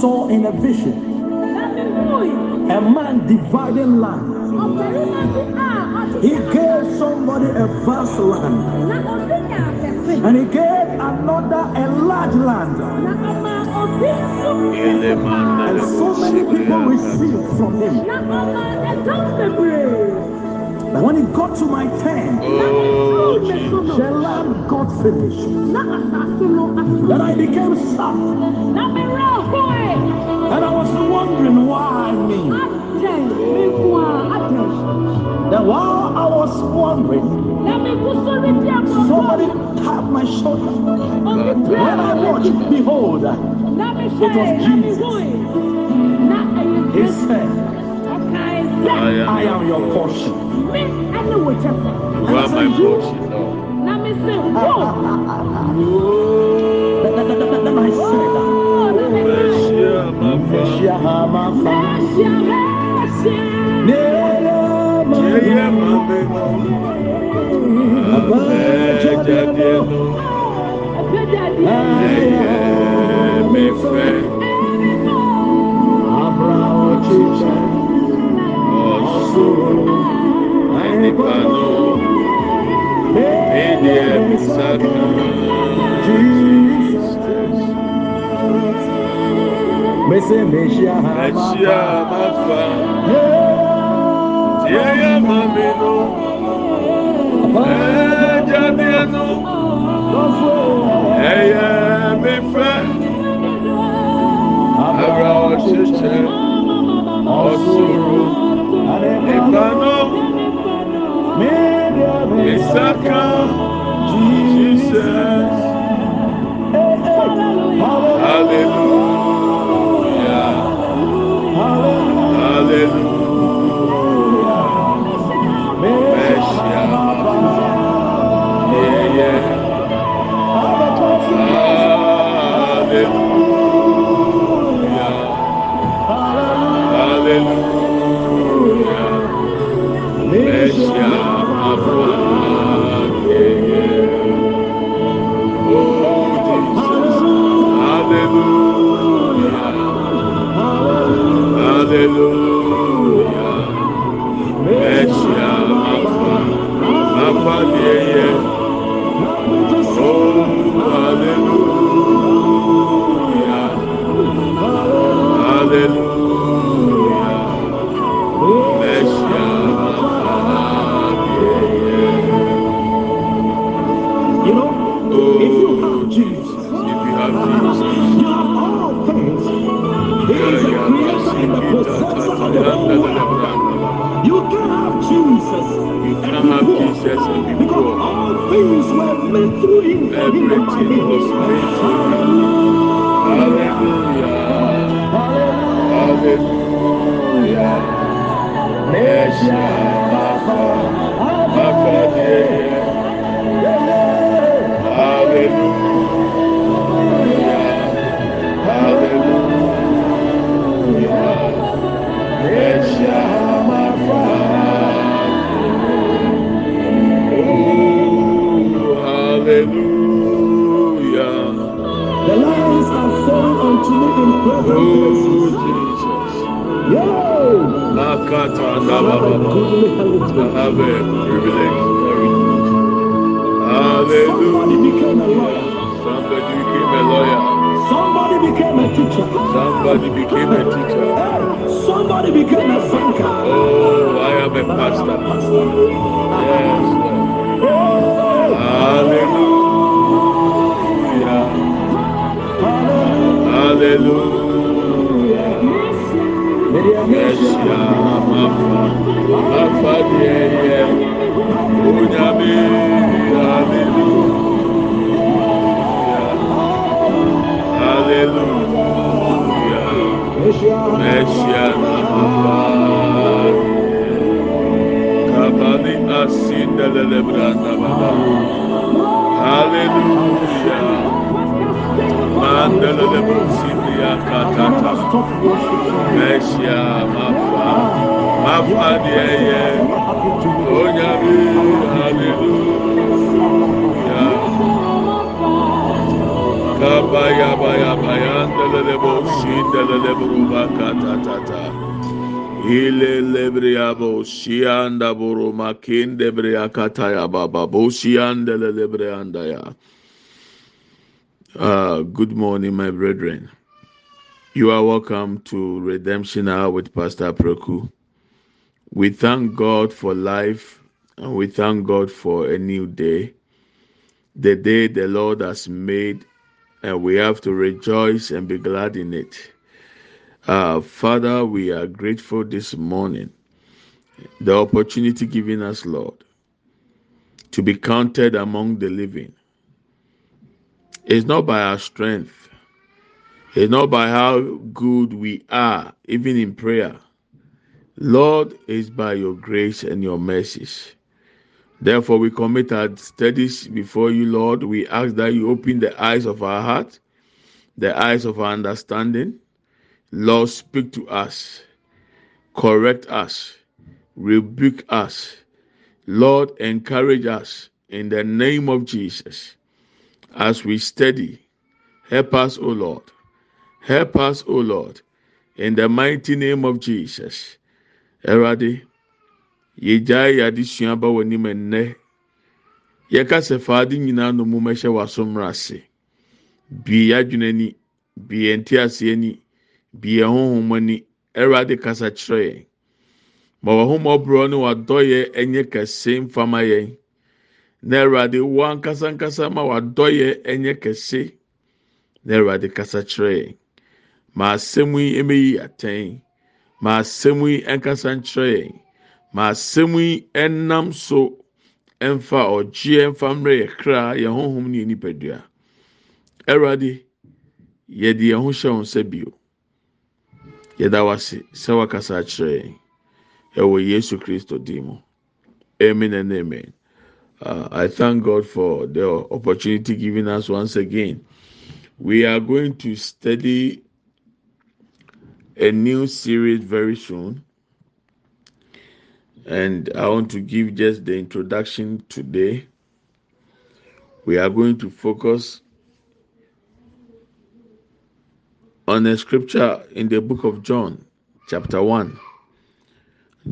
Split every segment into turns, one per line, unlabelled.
Saw in a vision a man dividing land. He gave somebody a vast land, and he gave another a large land. And so many people received from him. But when it got to my turn,
Oh,
the land got finished. Then I became sad, and I was wondering why me.
adɛn mi hu a adɛn
Then while I was wondering,
na mi gu so ri di
somebody tapped my shoulder. When I watched, behold, It was Jesus.
hu na ɛyɛ
he said,
I am
your portion.
mi ɛne wo
You are my portion, Lord.
then I said, Shia Hamafa. Nera
Mabemo.
Abajademo.
Aye, me friend.
Abrao Chicha.
Osuru. Anipano. Media Satan.
Jesus. mese
mehyia mafa tie yɛ ma me
no ɛgya deɛ no ɛyɛ me fɛ.
Oh. Jesus. Privilege.
Somebody became a lawyer.
Somebody became a lawyer.
Somebody became a teacher.
Somebody became a teacher.
Somebody became a banker.
Oh, I am a pastor. Yes. Hallelujah.
Hallelujah.
Yes, Mafa, Mafa, Onyame, Hallelujah. Hallelujah. Messiah, Mafa. Kabani asindelelebranda baba. Hallelujah. Lebo Sibia Katata Mesia Mapa Mapa Dieye Onyami Hallelujah Kabaya Baya Bayandele Lebo Sindele Lebo Katata ile lebria bo shianda buru makinde bria baba. Bo shianda lebria andaya. Uh, good morning, my brethren. You are welcome to Redemption Hour with Pastor Preku. We thank God for life and we thank God for a new day. The day the Lord has made, and we have to rejoice and be glad in it. Uh, Father, we are grateful this morning. The opportunity given us, Lord, to be counted among the living. It's not by our strength, it's not by how good we are, even in prayer. Lord, it's by your grace and your mercies. Therefore, we commit our studies before you, Lord. We ask that you open the eyes of our heart, the eyes of our understanding. Lord, speak to us, correct us, rebuke us. Lord, encourage us in the name of Jesus. As we study, help us, O Lord. Help us, O Lord, in the mighty name of Jesus. Erade, yegyae yɛ adesua ba wɔ anim nnɛ. Yɛka sɛ faade nyinaa no mu mɛhyɛ w'aso mmra ase. Bie yɛadwene ani, bie ti ase ani, bie. Erade kasa kyerɛ yɛn. Ma w'ahomɔborɔ ne w'adɔyɛ kɛse mfama yɛn. Na Erade wɔn ankasa ankasa ma w'adɔyɛ ɛnyɛ kɛse. Na kasa kyerɛ. Ma asɛm yi emeyi atɛn. Ma asɛm yi ɛnkasa nkyerɛ. Ma asɛm yi ɛnam so ɛmfa ɔgyeɛ ɛmfa mmerɛ yɛ kra yɛn honhom ne yɛn nipadua. Awurade, yɛde yɛn ho hyɛ wɔn nsa bio. Yɛda wase sɛ wakasa akyerɛ yɛn. Ɛwɔ Yesu Kristo din mu. Amen and amen. Uh, I thank God for the opportunity given us once again. We are going to study a new series very soon. And I want to give just the introduction today. We are going to focus on a scripture in the book of John, chapter 1.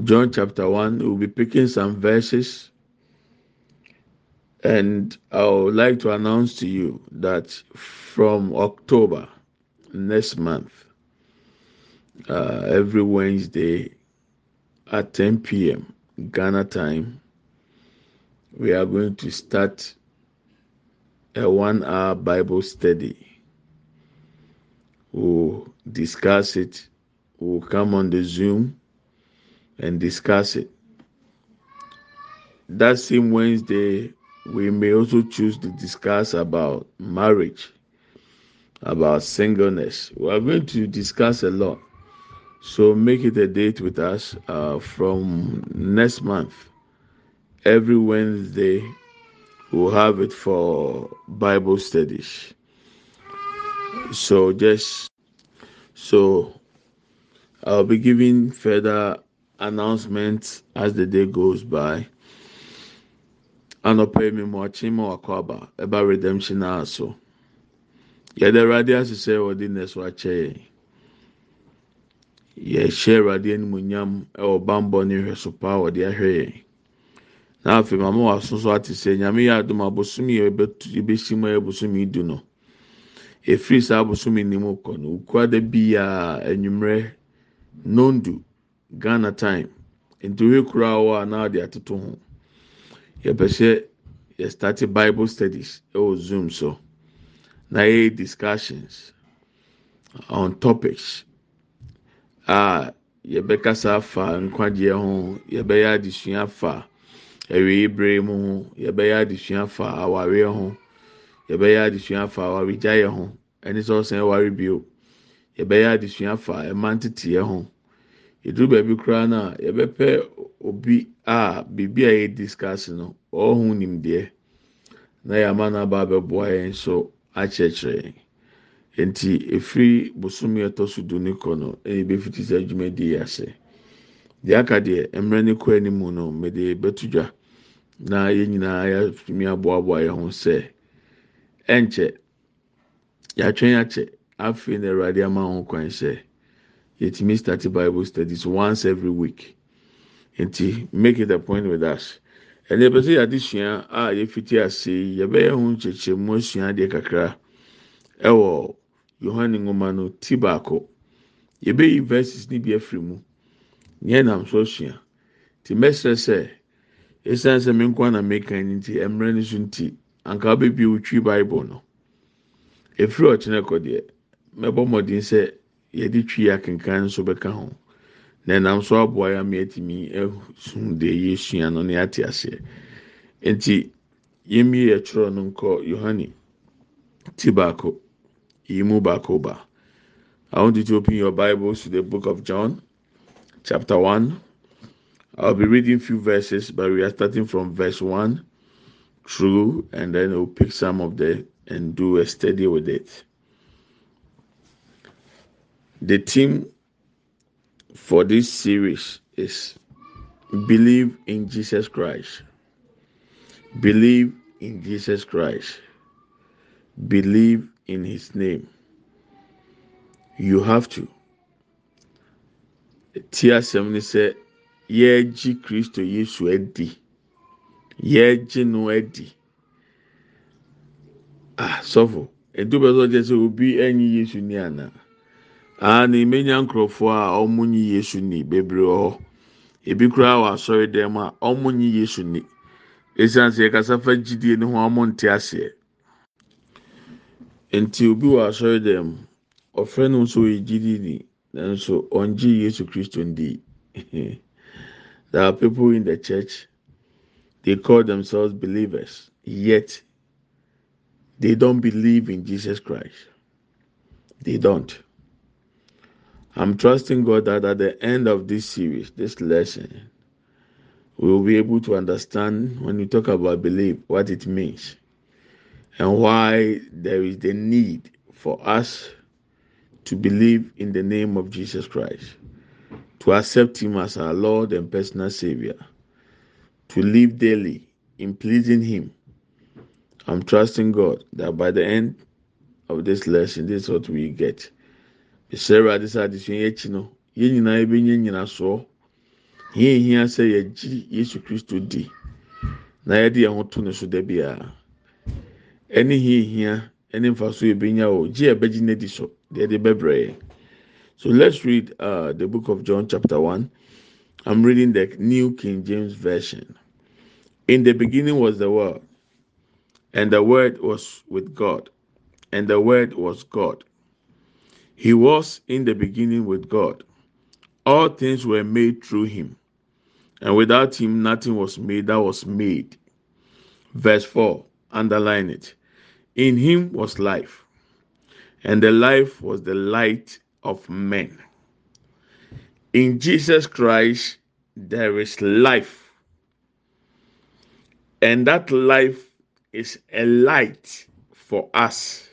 John chapter 1, we'll be picking some verses. And I would like to announce to you that from October next month, uh, every Wednesday at 10 p.m. Ghana time, we are going to start a one hour Bible study. We'll discuss it. We'll come on the Zoom and discuss it. That same Wednesday, we may also choose to discuss about marriage, about singleness. We are going to discuss a lot. So make it a date with us uh, from next month. Every Wednesday, we'll have it for Bible studies. So just so I'll be giving further announcements as the day goes by. Anɔpɛ mi mu ɔkye mu wakɔ aba ɛba redemption a so. Yɛde awurade ahyehyɛ wɔde nɛs wakyɛ yɛn. Yɛhyɛ awurade animuonyam ɛwɔ bambɔ ne hwɛ so paa wɔde ahwɛ yɛn. Na afei mama waso so ate sɛ nyame yɛ adum abosom yɛ yɛbɛsi mu ɛyɛ bosom yi du no. Efiri saa abosom yi nim kɔ no, okuada bi a enyimrɛ nondu Ghana time. Ntowe kura wɔ a na ɔde atoto ho. Yɛpɛ sɛ Bible studies ɛwɔ Zoom so. Na yɛ discussions on topics a yɛbɛkasa afa nkwagyeɛ ho, yɛbɛyɛ adesua afa awieyibere mu ho, yɛbɛyɛ adesua afa awareɛ ho, yɛbɛyɛ adesua afa awaregyaeɛ ho, ɛne sɛ ɔsan ɛware bio. Yɛbɛyɛ adesua afa ɛma nteteeɛ ho. Eduru baabi koraa no a yɛbɛpɛ obi a biribi a yɛ discuss no ɔho nimdeɛ na yɛama no aba abɛboa yɛn so akyerɛkyerɛ yɛn. Nti efiri bosomi ɛtɔ so du ne kɔ no ɛna ebɛfiti sɛ dwumadi yi ase. Deɛ aka deɛ mmerɛ ne kɔ anim no mede bɛto dwa na yɛn nyinaa yɛatumi aboaboa yɛn ho sɛ ɛnkyɛ yɛatwɛn akyɛ afei na awurade ama ho kwan sɛ yɛtumi start bible studies once every week nti make it a point with us. Ɛnna yɛpɛ sɛ yɛade sua a yɛfiti ase yi yɛbɛyɛ ho nkyerɛkyerɛmu asua adeɛ kakra ɛwɔ yohane nwoma no ti baako yɛbɛyi verses ne bi afiri mu yɛn nam so asua ti mɛsrɛ sɛ esan sɛ me nko na meka ne nti mmerɛ no so nti anka wobɛbi wotwi bible no. Efiri ɔkyerɛ kɔ deɛ mɛbɔ mmɔden sɛ yɛde twi akenkan nso bɛka ho na ɛnam so aboa ya ma yɛtumi ehu deɛ yɛsua no ne ate aseɛ. Nti yɛmie yɛtwerɛ no nkɔ yohane ti baako yi mu baako ba. I want you to open your bibles to the book of john chapter one. I'll be reading few verses but we are starting from verse one through and then we'll pick some of the and do a study with it. The theme for this series is believe in Jesus Christ. Believe in Jesus Christ. Believe in his name. You have to. Tí asɛm ni sɛ yɛregye Kristo Yesu adi. Yɛregye no adi. Ah, sɔfo, edu bɛ sɔ kyerɛ sɛ obi Yesu. Ah, aa na emenya nkurɔfoɔ a wɔn nyi yesu ni bebree wɔ hɔ. Ebi koraa wɔ asɔre dɛm a wɔn nyi yesu ni. Esiane sɛ yɛkasa fa gyidie ne ho nte aseɛ. Nti obi wɔ asɔre dɛm. Ɔfrɛ no nso yɛ gyidie ni nanso ɔngye yesu kristo ndi. There are people in the church they call themselves believers yet they don't believe in jesus christ. They don't. I'm trusting God that at the end of this series, this lesson, we will be able to understand when we talk about belief, what it means, and why there is the need for us to believe in the name of Jesus Christ, to accept Him as our Lord and personal Savior, to live daily in pleasing Him. I'm trusting God that by the end of this lesson, this is what we get. Ɛhyɛ awurade sɛ adesua yɛ akyi no yɛn nyinaa yɛbɛnya nyinasoɔ yɛn ehia sɛ yɛgye yesu kristo di. Na yɛde yɛn ho to ne so da biara ɛne hia hia ɛne mfaso yɛbɛnya o. Gye yɛbɛgye n'adi so deɛ yɛde bɛbrɛ yɛn so let's read uh, the book of john chapter one. I'm reading the new king james version. In the beginning was the word and the word was with god and the word was god He was in the beginning with God. All things were made through him. And without him, nothing was made that was made. Verse 4, underline it. In him was life, and the life was the light of men. In Jesus Christ, there is life. And that life is a light for us.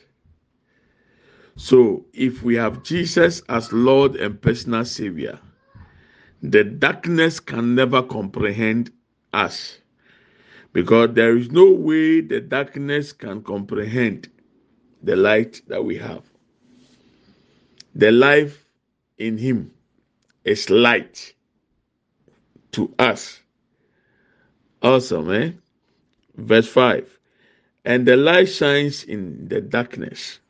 So, if we have Jesus as Lord and personal Savior, the darkness can never comprehend us because there is no way the darkness can comprehend the light that we have. The life in Him is light to us. Awesome, eh? Verse 5 And the light shines in the darkness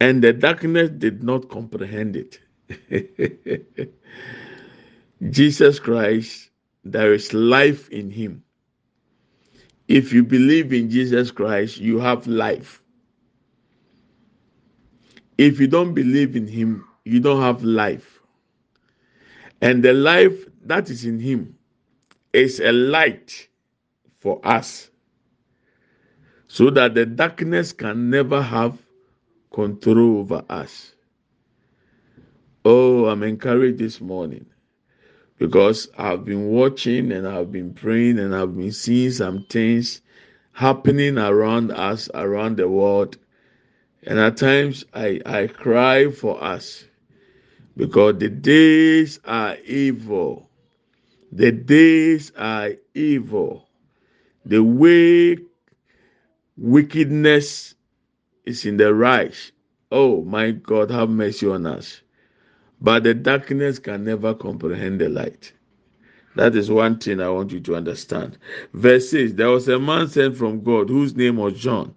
and the darkness did not comprehend it. Jesus Christ, there is life in him. If you believe in Jesus Christ, you have life. If you don't believe in him, you don't have life. And the life that is in him is a light for us so that the darkness can never have control over us. Oh, I'm encouraged this morning because I've been watching and I've been praying and I've been seeing some things happening around us, around the world. And at times I, I cry for us because the days are evil. The days are evil. The way wickedness is in the rise. Oh my God, have mercy on us. But the darkness can never comprehend the light. That is one thing I want you to understand. Verse 6 There was a man sent from God whose name was John.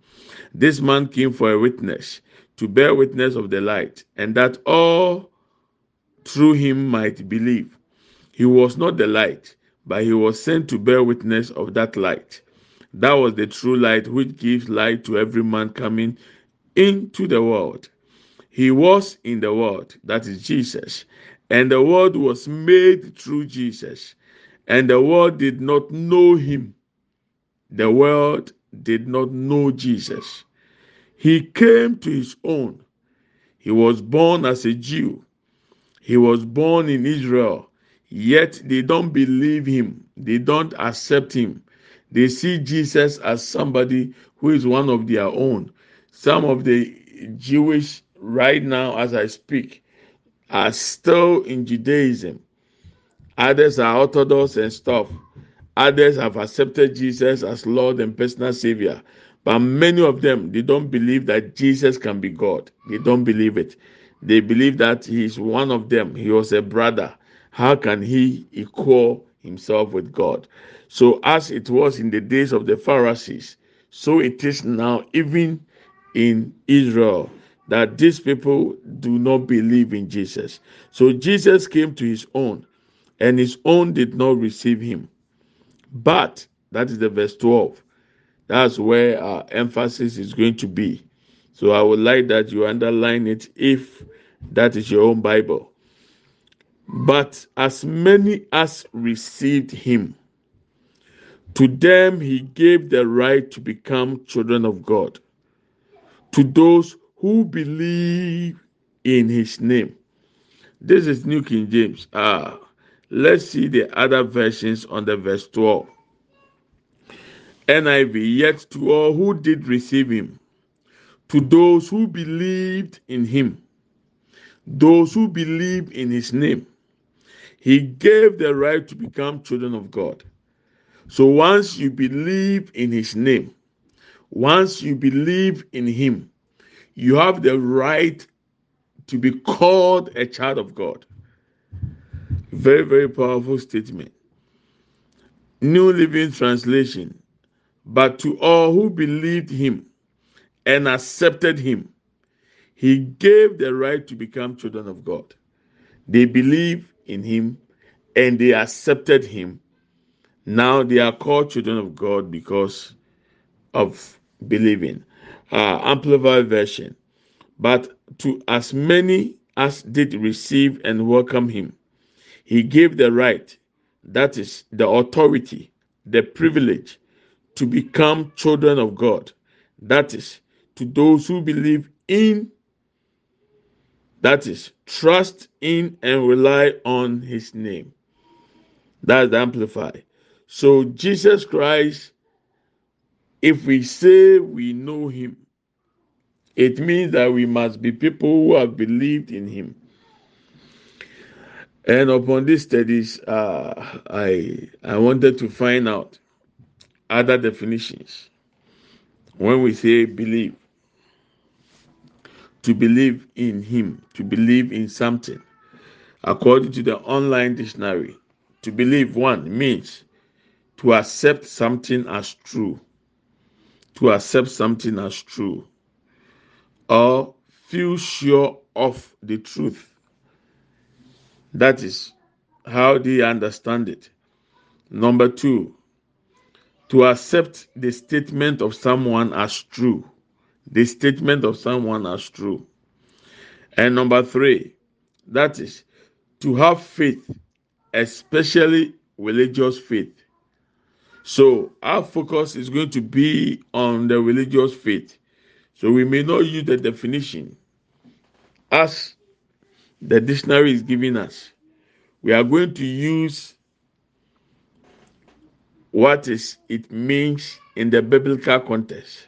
This man came for a witness, to bear witness of the light, and that all through him might believe. He was not the light, but he was sent to bear witness of that light. That was the true light which gives light to every man coming into the world. He was in the world, that is Jesus, and the world was made through Jesus, and the world did not know him. The world did not know Jesus. He came to his own. He was born as a Jew. He was born in Israel. Yet they don't believe him. They don't accept him. They see Jesus as somebody who is one of their own. Some of the Jewish right now, as I speak, are still in Judaism. Others are Orthodox and stuff. Others have accepted Jesus as Lord and personal Savior. But many of them, they don't believe that Jesus can be God. They don't believe it. They believe that He is one of them. He was a brother. How can He equal Himself with God? So, as it was in the days of the Pharisees, so it is now, even in Israel that these people do not believe in Jesus. So Jesus came to his own, and his own did not receive him. But that is the verse 12. That's where our emphasis is going to be. So I would like that you underline it if that is your own Bible. But as many as received him, to them he gave the right to become children of God to those who believe in his name. This is New King James. Ah, let's see the other versions on the verse 12. NIV, yet to all who did receive him, to those who believed in him, those who believe in his name, he gave the right to become children of God. So once you believe in his name, once you believe in him, you have the right to be called a child of God. Very, very powerful statement. New Living Translation. But to all who believed him and accepted him, he gave the right to become children of God. They believe in him and they accepted him. Now they are called children of God because of believing. Uh, Amplified version. But to as many as did receive and welcome him, he gave the right, that is, the authority, the privilege to become children of God. That is, to those who believe in, that is, trust in and rely on his name. That's amplified. So, Jesus Christ, if we say we know him, it means that we must be people who have believed in him. And upon these studies, uh, I I wanted to find out other definitions. When we say believe, to believe in him, to believe in something, according to the online dictionary, to believe one means to accept something as true, to accept something as true, or feel sure of the truth. That is how they understand it. Number two, to accept the statement of someone as true. The statement of someone as true. And number three, that is to have faith, especially religious faith. So our focus is going to be on the religious faith. So we may not use the definition as the dictionary is giving us. We are going to use what is it means in the biblical context.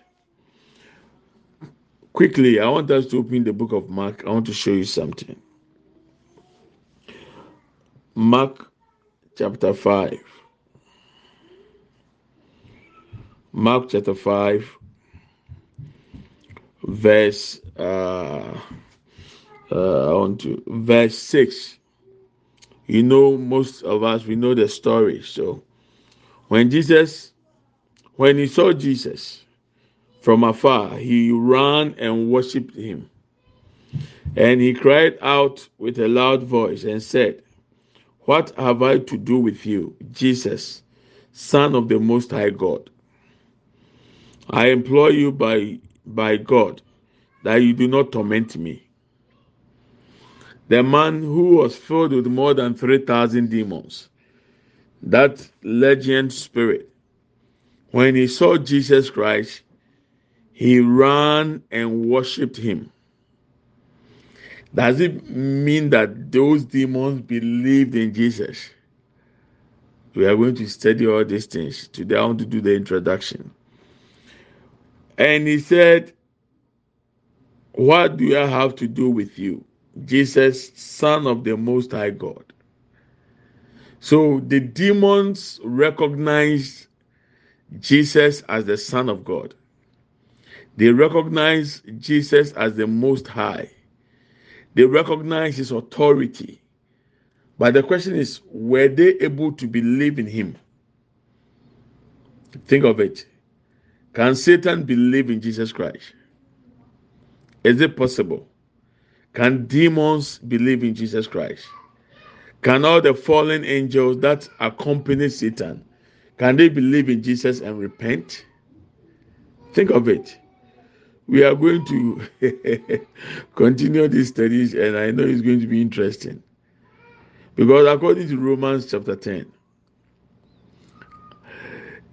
Quickly, I want us to open the book of Mark. I want to show you something. Mark chapter 5. Mark chapter 5, verse uh, uh, on to verse six. You know, most of us we know the story. So when Jesus, when he saw Jesus from afar, he ran and worshipped him. And he cried out with a loud voice and said, What have I to do with you, Jesus, Son of the Most High God? I implore you by, by God that you do not torment me. The man who was filled with more than 3,000 demons, that legend spirit, when he saw Jesus Christ, he ran and worshipped him. Does it mean that those demons believed in Jesus? We are going to study all these things. Today I want to do the introduction. And he said, What do I have to do with you? Jesus, Son of the Most High God. So the demons recognized Jesus as the Son of God. They recognize Jesus as the Most High. They recognize his authority. But the question is, were they able to believe in him? Think of it. Can Satan believe in Jesus Christ? Is it possible? Can demons believe in Jesus Christ? Can all the fallen angels that accompany Satan, can they believe in Jesus and repent? Think of it we are going to continue these studies, and I know it's going to be interesting. Because according to Romans chapter 10,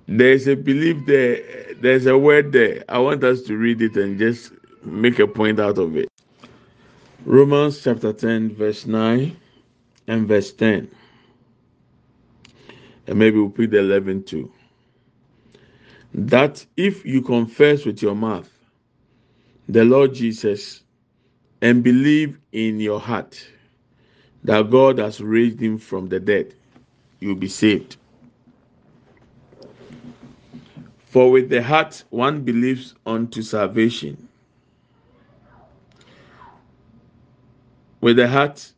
there's a belief there, there's a word there. I want us to read it and just make a point out of it. Romans chapter 10, verse 9 and verse 10. And maybe we'll put the 11 too. That if you confess with your mouth the Lord Jesus and believe in your heart that God has raised him from the dead, you'll be saved. For with the heart one believes unto salvation. With the heart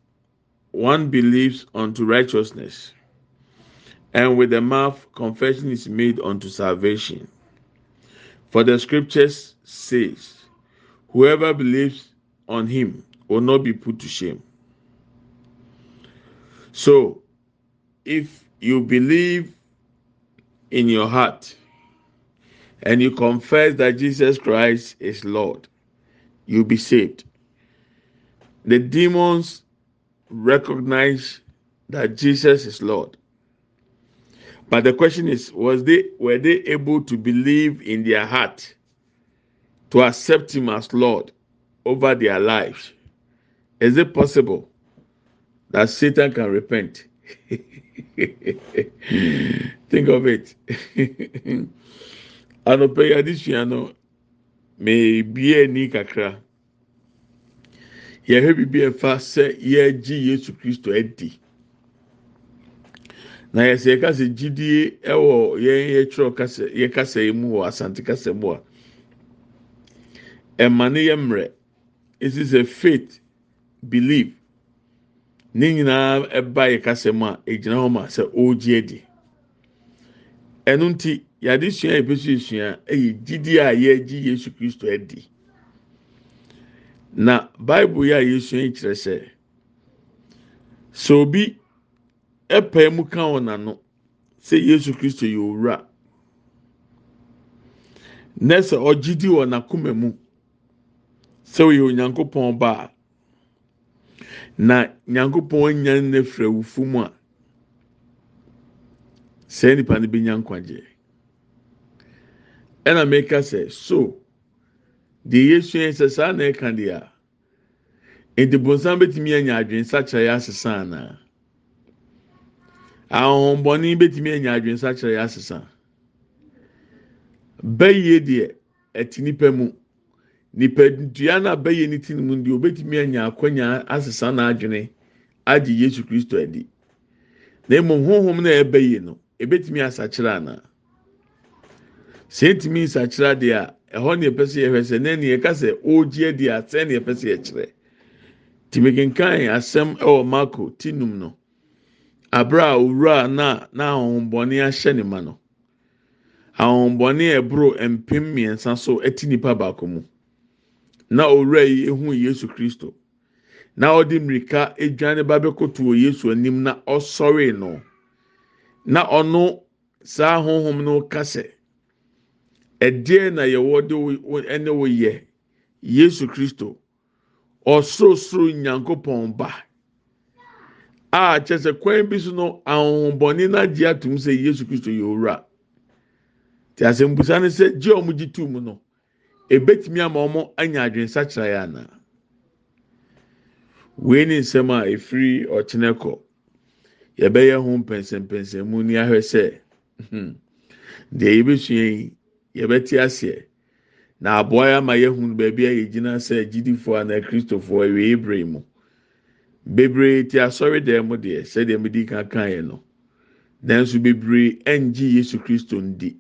one believes unto righteousness, and with the mouth confession is made unto salvation. For the scriptures says, Whoever believes on him will not be put to shame. So, if you believe in your heart and you confess that Jesus Christ is Lord, you'll be saved. The demons recognize that Jesus is Lord. But the question is, was they were they able to believe in their heart to accept him as Lord over their lives? Is it possible that Satan can repent? Think of it. Anɔpɛ yi adesua no meebie ani kakra. Yɛhwɛ biribi ɛfa sɛ yɛagye Yesu Kristo adi. Na yɛsɛ yɛkasa gyidie ɛwɔ yɛn yɛtwerɛ kasa yɛkasa yi mu wɔ asante kasa mu a ɛma ne yɛ mmerɛ. Is a faith, belief. Ne nyinaa ɛba yɛ kasa mu a egyina hɔ ma sɛ ɔregye adi. Ɛno nti yɛade sua a yɛpɛ so esua ɛyɛ gyidie a yɛagye Yesu Kristo adi. Na Bible yi a yɛsua yi kyerɛ sɛ sɛ obi ɛpae mu ka wɔn ano sɛ Yesu Kristo yɛ owura na sɛ ɔgye di wɔ n'akoma mu sɛ ɔyɛ Onyankopɔn ba a. Na Nyankopɔn anya ne fira awufo mu a saa nipa no benya nkwagye ɛna mɛka sɛ so deɛ yɛsua sɛ saa na ɛka deɛ a nti bɛtumi anya adwensakyerɛ yɛ asesa anaa ahohombɔne bɛtumi anya adwensakyerɛ yɛ asesa bɛyie deɛ ɛte nipa mu. Nipadua no a bɛyie ne ti mu deɛ obɛtumi anya akwanya asesa n'adwene agye yesu kristo adi. Na emu honhom na ɛbɛyie no ebɛtumi asakyerɛ anaa sɛ ntumi nsakyerɛ deɛ a ɛhɔ ne yɛpɛ sɛ yɛhwɛ sɛ ne ne yɛka sɛ ɔregye adi a sɛ ne yɛpɛ sɛ yɛkyerɛ. Tìmí kenkan asɛm ɛwɔ mako ti num no abere owura na na ahohombɔne ahyɛ ne ma no. Ahohombɔne ɛboro mpem mmiɛnsa so ɛti nipa baako mu. Na owura yi ehu yesu kristo. Na ɔde mmirika edwane ba bɛkoto wɔ yesu anim na ɔsɔre no. Na ɔno saa ahohom no kasa. Ɛdeɛ na yɛwɔ de ɛne wo yɛ? Yesu kristo ɔsorosoro nyankopɔn ba. A sɛ kwan bi so no ahohombɔne n'agye atum sɛ yesu kristo yɛ owura. Te asɛmbusa ne sɛ gye ɔmo gye tu no ebetumi ama ɔmo anya adwensakyerɛ yɛ ana? Wei ne nsɛm a efiri ɔkyerɛ kɔ. Yɛbɛyɛ ho mpɛnsɛmpɛnsɛmu ni ahwɛ sɛ deɛ yɛbɛsua yi yɛbɛte aseɛ. Na aboa yɛ ama yɛhu baabi a yɛgyina sɛ gyidifoɔ anaa kristofoɔ awie ebere mu. Bebree te asɔre dɛm mu deɛ sɛdeɛ mo di kankan yɛ no. Nanso bebree ɛngye yesu kristo ndi.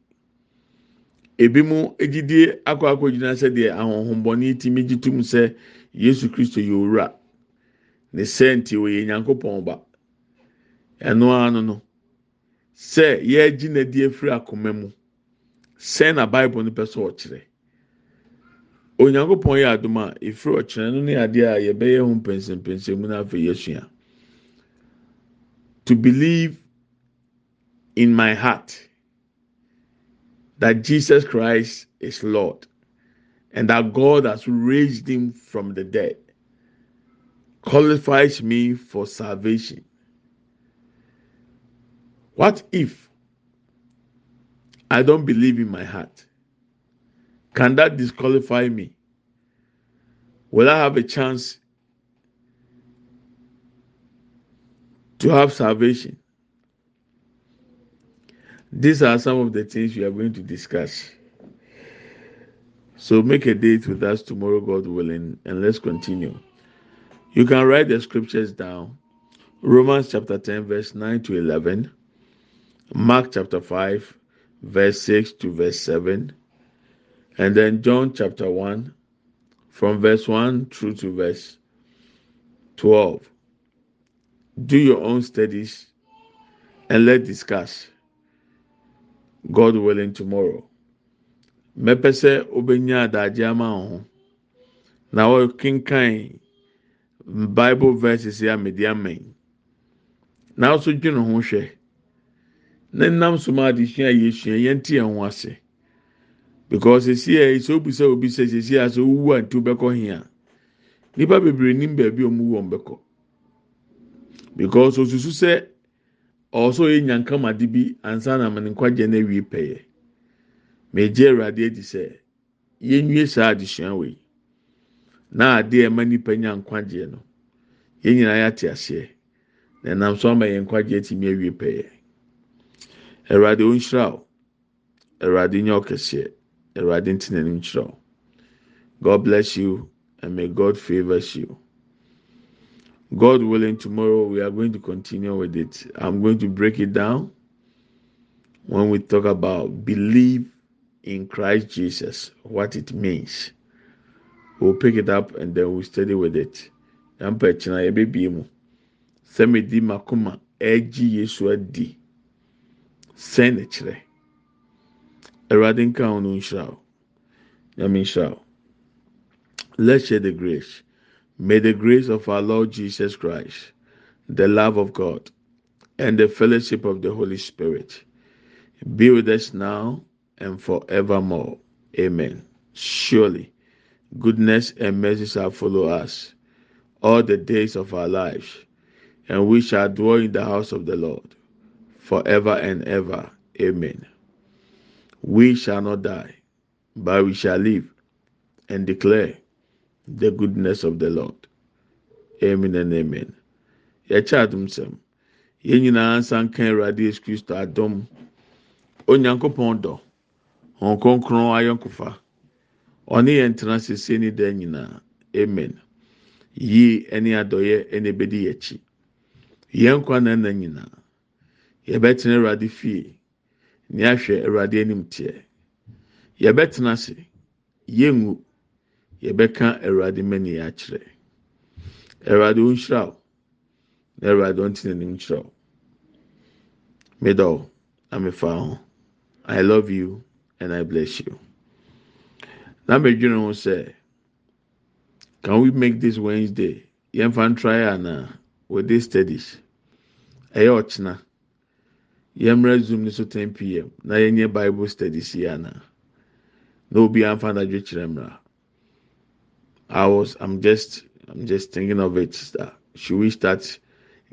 Ebi mu egyidie akɔ akɔ gyina sɛdeɛ ahohombɔne timi gye tum sɛ yesu kristo yɛ owura. Ne sɛnti wɔyɛ nyankopɔn ba ɛno ano no sɛ yɛregye n'adi afiri akoma mu sɛn na bible sɛ ɔkyerɛ. Onyankopɔn yɛ a ɔkyerɛ no ne adeɛ a yɛbɛyɛ ho mpɛnsɛmpɛnsɛm mu yɛsua to believe in my heart that jesus christ is lord and that god has raised him from the dead qualifies me for salvation. What if I don't believe in my heart? Can that disqualify me? Will I have a chance to have salvation? These are some of the things we are going to discuss. So make a date with us tomorrow, God willing, and let's continue. You can write the scriptures down Romans chapter 10, verse 9 to 11, Mark chapter 5, verse 6 to verse 7, and then John chapter 1, from verse 1 through to verse 12. Do your own studies and let's discuss. God willing tomorrow. Mepɛ sɛ wobɛnya adagye ama wo ho na wɔkenkan Bible verses yi a mede. Na nso dwene ho hwɛ. Na nam so ma adesua a yɛsua yɛn ti yɛn ho ase. Because esi yɛ sɛ obisa obisa sisi a sɛ owu a nti bɛkɔ hia. Nipa bebree nim baabi a ɔmo wɔ mbɛkɔ because osusu sɛ ɔsɔ yɛ nyankamade bi ansa na ama ne nkwagye na awie pɛyɛ. Megye awurade adi sɛ yɛnwie saa adesua wei. Na adeɛ ɛma nipa nya nkwagye no yɛn nyinaa yɛate aseɛ. Na ɛnam so ama yɛn nkwagye atumi awie pɛyɛ. Awurade onhyira wo. Awurade nyɛ ɔkɛseɛ awurade nti n'anim kyerɛ wo. God bless you and may god favour you. God willing tomorrow we are going to continue with it. I'm going to break it down when we talk about believe in christ jesus what it means. We'll pick it up and then we'll study with it. Yampa kyina yɛbɛbie mu. Sɛ medi makoma ɛgye yesu sɛn na kyerɛ awurade nka ho no nhyira wo nyame nhyira let's share the grace. May the grace of our lord jesus christ the love of god and the fellowship of the holy spirit be with us now and forevermore. Amen. Surely goodness and mercy shall follow us all the days of our lives and we shall dwell in the house of the lord forever and ever. Amen. We shall not die, but we shall live and declare the goodness of the Lord. Amen and amen. Yɛkyɛ adum sɛm. Yɛn nyinaa nsa nka Awurade adom. Onyankopɔn dɔ. Wɔn kronkron ayɔnkofa. Ɔne yɛn tena ne. Amen. Yie ɛne adɔyɛ ɛna ebedi yɛn akyi. Yɛn na. Yɛbɛtena awurade fie. Ne ahwɛ awurade anim teɛ. Yɛbɛtena ase. Yɛngu. Yɛbɛka awurade mani akyerɛ awurade ɔnhyira wo. Na awurade ɔntena nim kyerɛ wo. Middle amefa ho. I love you and i bless you. Na mɛdwene ho sɛ can we make this wednesday? Yɛmfa try ana with this studies. Ɛyɛ ɔkyena yɛmmerɛ zoom ne so 10 pm na yɛnyɛ bible studies yi ana? Na obi amfa n'adwe kyerɛ mmra. I was i'm just i'm just thinking of it should we start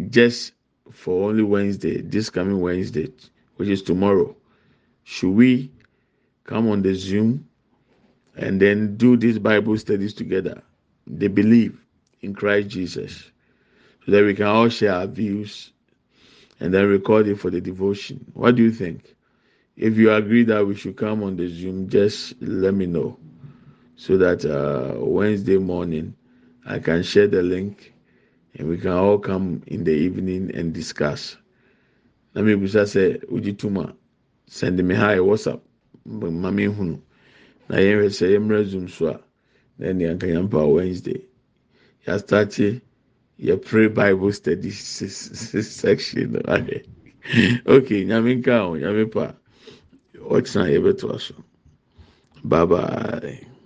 just for only wednesday this coming wednesday which is tomorrow? Should we come on the zoom and then do these bible studies together? They believe in christ jesus. So that we can all share our views and then record it for the devotion. What do you think? If you agree that we should come on the zoom just let me know so that uh, wednesday morning i can share the link and we can all come in the evening and discuss. Na me bisa sɛ ogyi tuma send me hi whatsapp ma me hunu. Na yɛn hwɛ sɛ yɛmmerɛ zoom so a na ɛne anka yɛn pa wednesday yɛastarte yɛ pray bible study section okay. Nyame nka ho nyame pa. Ɔkyena yɛbɛtoa so. Bye bye.